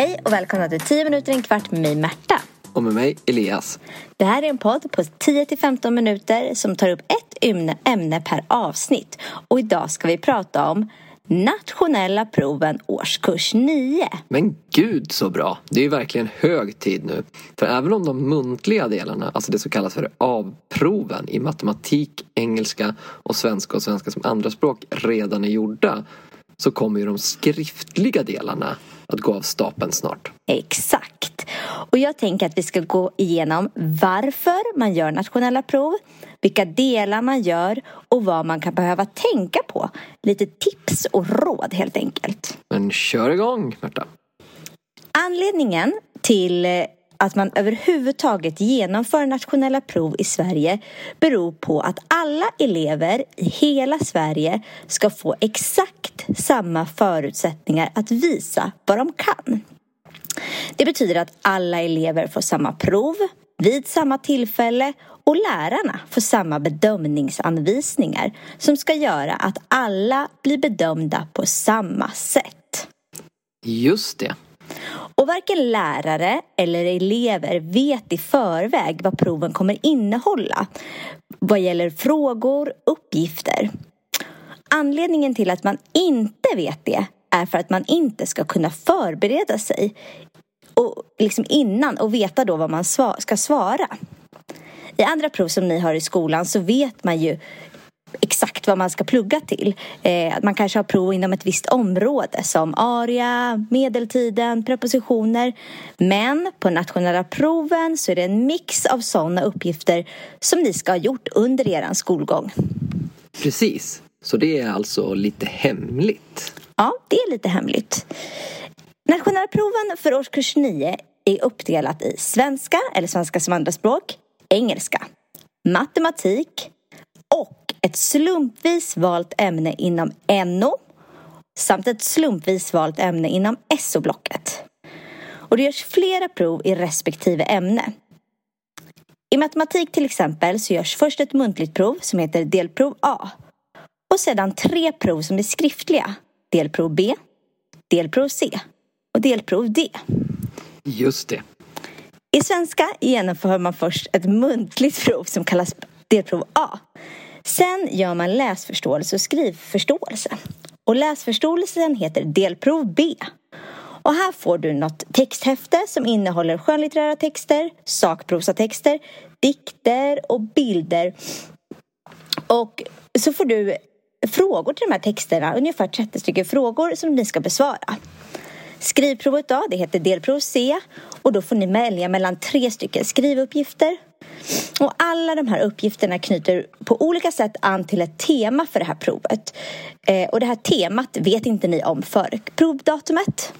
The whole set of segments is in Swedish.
Hej och välkomna till 10 minuter en kvart med mig Märta. Och med mig Elias. Det här är en podd på 10-15 minuter som tar upp ett ämne, per avsnitt. Och idag ska vi prata om nationella proven årskurs 9. Men gud så bra! Det är ju verkligen hög tid nu. För även om de muntliga delarna, alltså det som kallas för avproven i matematik, engelska och svenska och svenska som andraspråk redan är gjorda så kommer ju de skriftliga delarna att gå av stapeln snart. Exakt. Och jag tänker att vi ska gå igenom varför man gör nationella prov, vilka delar man gör och vad man kan behöva tänka på. Lite tips och råd helt enkelt. Men kör igång Märta! Anledningen till att man överhuvudtaget genomför nationella prov i Sverige beror på att alla elever i hela Sverige ska få exakt samma förutsättningar att visa vad de kan. Det betyder att alla elever får samma prov vid samma tillfälle och lärarna får samma bedömningsanvisningar som ska göra att alla blir bedömda på samma sätt. Just det. Och varken lärare eller elever vet i förväg vad proven kommer innehålla vad gäller frågor och uppgifter. Anledningen till att man inte vet det är för att man inte ska kunna förbereda sig och liksom innan och veta då vad man ska svara. I andra prov som ni har i skolan så vet man ju exakt vad man ska plugga till. Eh, man kanske har prov inom ett visst område som aria, medeltiden, prepositioner. Men på nationella proven så är det en mix av sådana uppgifter som ni ska ha gjort under er skolgång. Precis, så det är alltså lite hemligt. Ja, det är lite hemligt. Nationella proven för årskurs 9 är uppdelat i svenska eller svenska som andraspråk, engelska, matematik ett slumpvis valt ämne inom NO samt ett slumpvis valt ämne inom SO-blocket. Och det görs flera prov i respektive ämne. I matematik till exempel så görs först ett muntligt prov som heter delprov A och sedan tre prov som är skriftliga. Delprov B, delprov C och delprov D. Just det. I svenska genomför man först ett muntligt prov som kallas delprov A. Sen gör man läsförståelse och skrivförståelse. Och läsförståelsen heter delprov B. Och här får du något texthäfte som innehåller skönlitterära texter, sakprosatexter, dikter och bilder. Och så får du frågor till de här texterna, ungefär 30 stycken frågor som ni ska besvara. Skrivprovet då, det heter delprov C och då får ni välja mellan tre stycken skrivuppgifter. Och alla de här uppgifterna knyter på olika sätt an till ett tema för det här provet. Eh, och det här temat vet inte ni om för provdatumet.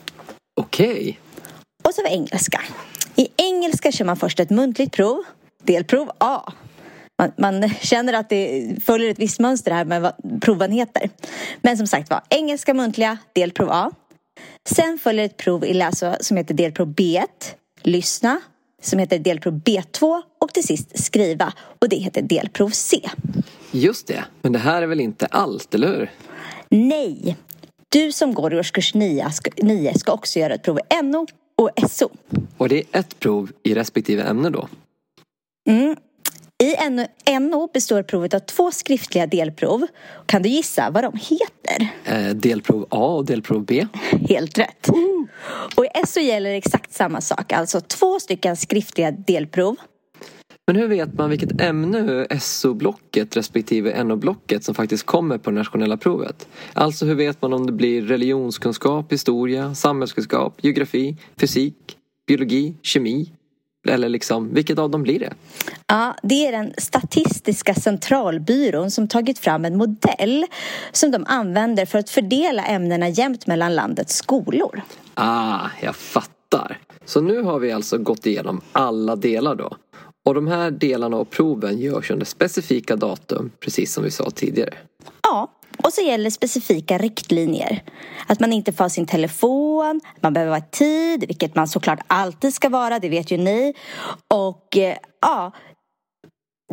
Okej. Okay. Och så var engelska. I engelska kör man först ett muntligt prov, delprov A. Man, man, känner att det följer ett visst mönster här med vad proven heter. Men som sagt var, engelska muntliga, delprov A. Sen följer ett prov i läsa som heter delprov B1, lyssna, som heter delprov B2 och till sist skriva och det heter delprov C. Just det, men det här är väl inte allt, eller hur? Nej, du som går i årskurs 9 ska, 9 ska också göra ett prov i NO och SO. Och det är ett prov i respektive ämne då? Mm, i NO består provet av två skriftliga delprov. Kan du gissa vad de heter? Eh, delprov A och delprov B. Helt rätt. Mm. Och i SO gäller exakt samma sak, alltså två stycken skriftliga delprov. Men hur vet man vilket ämne SO-blocket respektive NO-blocket som faktiskt kommer på det nationella provet? Alltså hur vet man om det blir religionskunskap, historia, samhällskunskap, geografi, fysik, biologi, kemi, eller liksom, vilket av dem blir det? Ja, det är den Statistiska centralbyrån som tagit fram en modell som de använder för att fördela ämnena jämnt mellan landets skolor. Ah, jag fattar. Så nu har vi alltså gått igenom alla delar då. Och de här delarna av proven görs under specifika datum, precis som vi sa tidigare. Ja, och så gäller specifika riktlinjer. Att man inte får ha sin telefon, man behöver vara i tid, vilket man såklart alltid ska vara, det vet ju ni. Och eh, ja,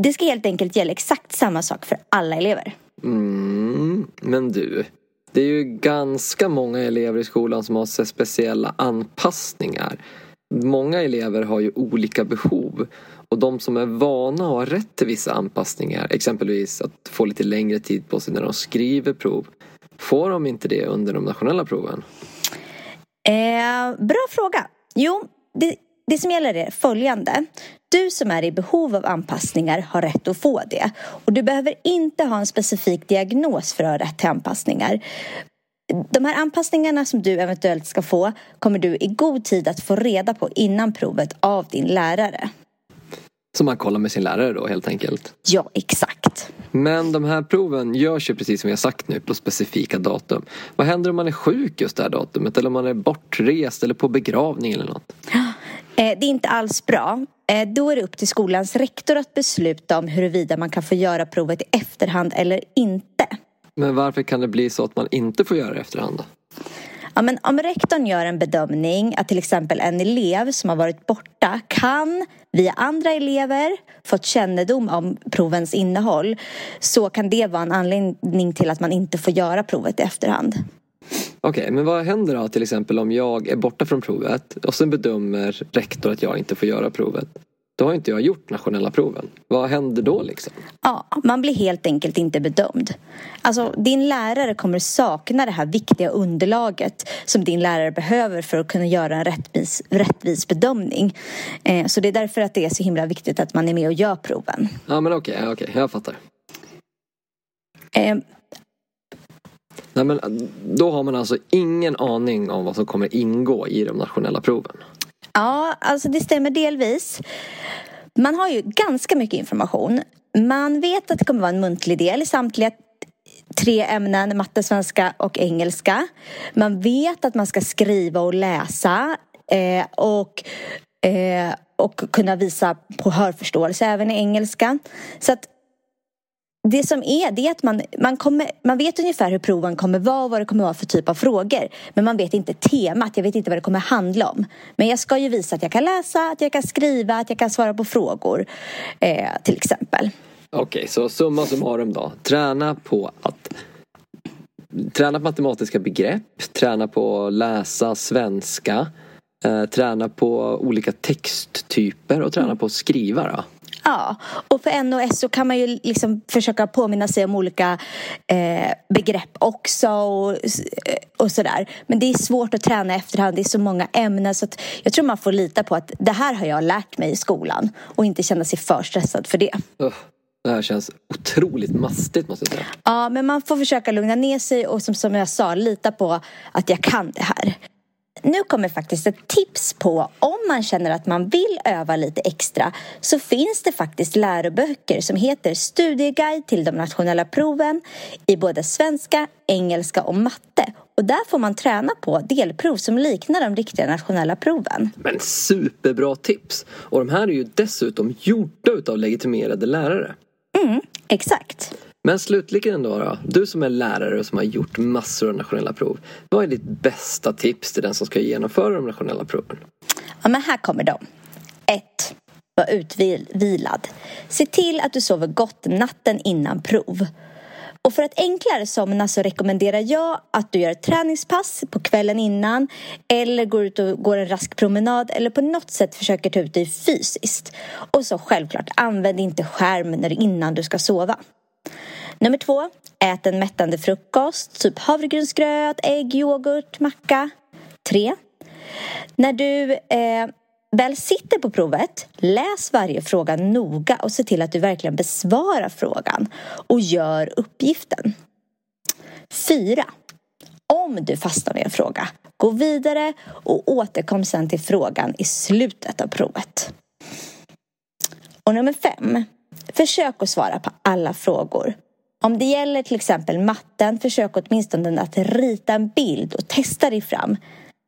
det ska helt enkelt gälla exakt samma sak för alla elever. Mm, men du, det är ju ganska många elever i skolan som har speciella anpassningar. Många elever har ju olika behov och de som är vana har rätt till vissa anpassningar, exempelvis att få lite längre tid på sig när de skriver prov, får de inte det under de nationella proven? Eh, bra fråga. Jo, det, det som gäller är följande. Du som är i behov av anpassningar har rätt att få det. Och du behöver inte ha en specifik diagnos för att ha rätt till anpassningar. De här anpassningarna som du eventuellt ska få kommer du i god tid att få reda på innan provet av din lärare. Så man kollar med sin lärare då helt enkelt? Ja, exakt. Men de här proven görs ju precis som vi har sagt nu på specifika datum. Vad händer om man är sjuk just det här datumet eller om man är bortrest eller på begravning eller något? Eh, det är inte alls bra. Eh, då är det upp till skolans rektor att besluta om huruvida man kan få göra provet i efterhand eller inte. Men varför kan det bli så att man inte får göra det efterhand? Ja, men om rektorn gör en bedömning att till exempel en elev som har varit borta kan via andra elever fått kännedom om provens innehåll så kan det vara en anledning till att man inte får göra provet i efterhand. Okej, okay, men vad händer då till exempel om jag är borta från provet och sen bedömer rektor att jag inte får göra provet? Då har inte jag gjort nationella proven. Vad händer då liksom? Ja, man blir helt enkelt inte bedömd. Alltså, din lärare kommer sakna det här viktiga underlaget som din lärare behöver för att kunna göra en rättvis, rättvis bedömning. Eh, så det är därför att det är så himla viktigt att man är med och gör proven. Ja, men okej, okay, okay, jag fattar. Eh, Nej, men då har man alltså ingen aning om vad som kommer ingå i de nationella proven? Ja, alltså det stämmer delvis. Man har ju ganska mycket information. Man vet att det kommer vara en muntlig del i samtliga tre ämnen, matte, svenska och engelska. Man vet att man ska skriva och läsa eh, och, eh, och kunna visa på hörförståelse även i engelska. Så att det som är, det är att man, man, kommer, man vet ungefär hur proven kommer vara och vad det kommer vara för typ av frågor. Men man vet inte temat, jag vet inte vad det kommer handla om. Men jag ska ju visa att jag kan läsa, att jag kan skriva, att jag kan svara på frågor. Eh, till exempel. Okej, okay, så summa summarum då. Träna på att Träna på matematiska begrepp, träna på att läsa svenska, eh, träna på olika texttyper och träna på att skriva. Då. Ja, och för NOS så kan man ju liksom försöka påminna sig om olika eh, begrepp också och, eh, och sådär. Men det är svårt att träna efterhand, det är så många ämnen så jag tror man får lita på att det här har jag lärt mig i skolan och inte känna sig för stressad för det. Uh. Det här känns otroligt mastigt måste jag säga. Ja, men man får försöka lugna ner sig och som, som jag sa, lita på att jag kan det här nu kommer faktiskt ett tips på om man känner att man vill öva lite extra så finns det faktiskt läroböcker som heter Studieguide till de nationella proven i både svenska, engelska och matte. Och där får man träna på delprov som liknar de riktiga nationella proven. Men superbra tips! Och de här är ju dessutom gjorda av legitimerade lärare. Mm, exakt. Men slutligen då, då, du som är lärare och som har gjort massor av nationella prov. Vad är ditt bästa tips till den som ska genomföra de nationella proven? Ja, men här kommer de. 1. Var utvilad. Se till att du sover gott natten innan prov. Och för att enklare somna så rekommenderar jag att du gör ett träningspass på kvällen innan eller går ut och går en rask promenad eller på något sätt försöker ta ut dig fysiskt. Och så självklart, använd inte skärm innan du ska sova. Nummer två, ät en mättande frukost, typ havregrynsgröt, ägg, yoghurt, macka. Tre, när du eh, väl sitter på provet, läs varje fråga noga och se till att du verkligen besvarar frågan och gör uppgiften. Fyra, om du fastnar med en fråga, gå vidare och återkom sen till frågan i slutet av provet. Och nummer fem, försök att svara på alla frågor. Om det gäller till exempel matten, försök åtminstone att rita en bild och testa dig fram.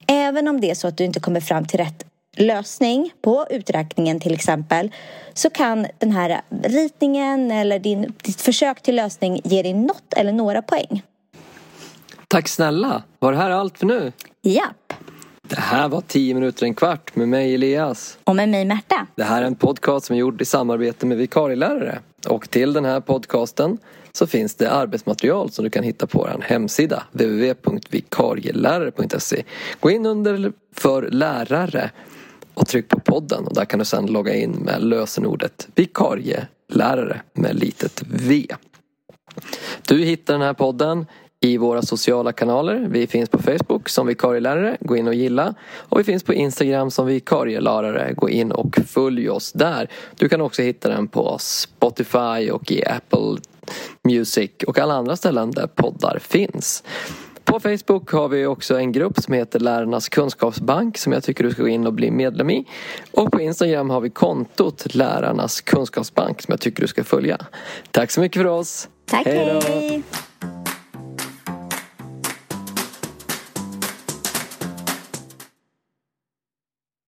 Även om det är så att du inte kommer fram till rätt lösning på uträkningen till exempel så kan den här ritningen eller din, ditt försök till lösning ge dig något eller några poäng. Tack snälla! Var det här allt för nu? Japp. Det här var 10 minuter en kvart med mig Elias. Och med mig Märta. Det här är en podcast som är gjord i samarbete med vikarielärare. Och till den här podcasten så finns det arbetsmaterial som du kan hitta på vår hemsida www.vikarielärare.se Gå in under för lärare och tryck på podden och där kan du sedan logga in med lösenordet vikarielärare med litet V. Du hittar den här podden i våra sociala kanaler. Vi finns på Facebook som vikarielärare, gå in och gilla. Och vi finns på Instagram som vikarielärare, gå in och följ oss där. Du kan också hitta den på Spotify och i Apple Music och alla andra ställen där poddar finns. På Facebook har vi också en grupp som heter Lärarnas kunskapsbank som jag tycker du ska gå in och bli medlem i. Och på Instagram har vi kontot Lärarnas kunskapsbank som jag tycker du ska följa. Tack så mycket för oss. Tack, Hej.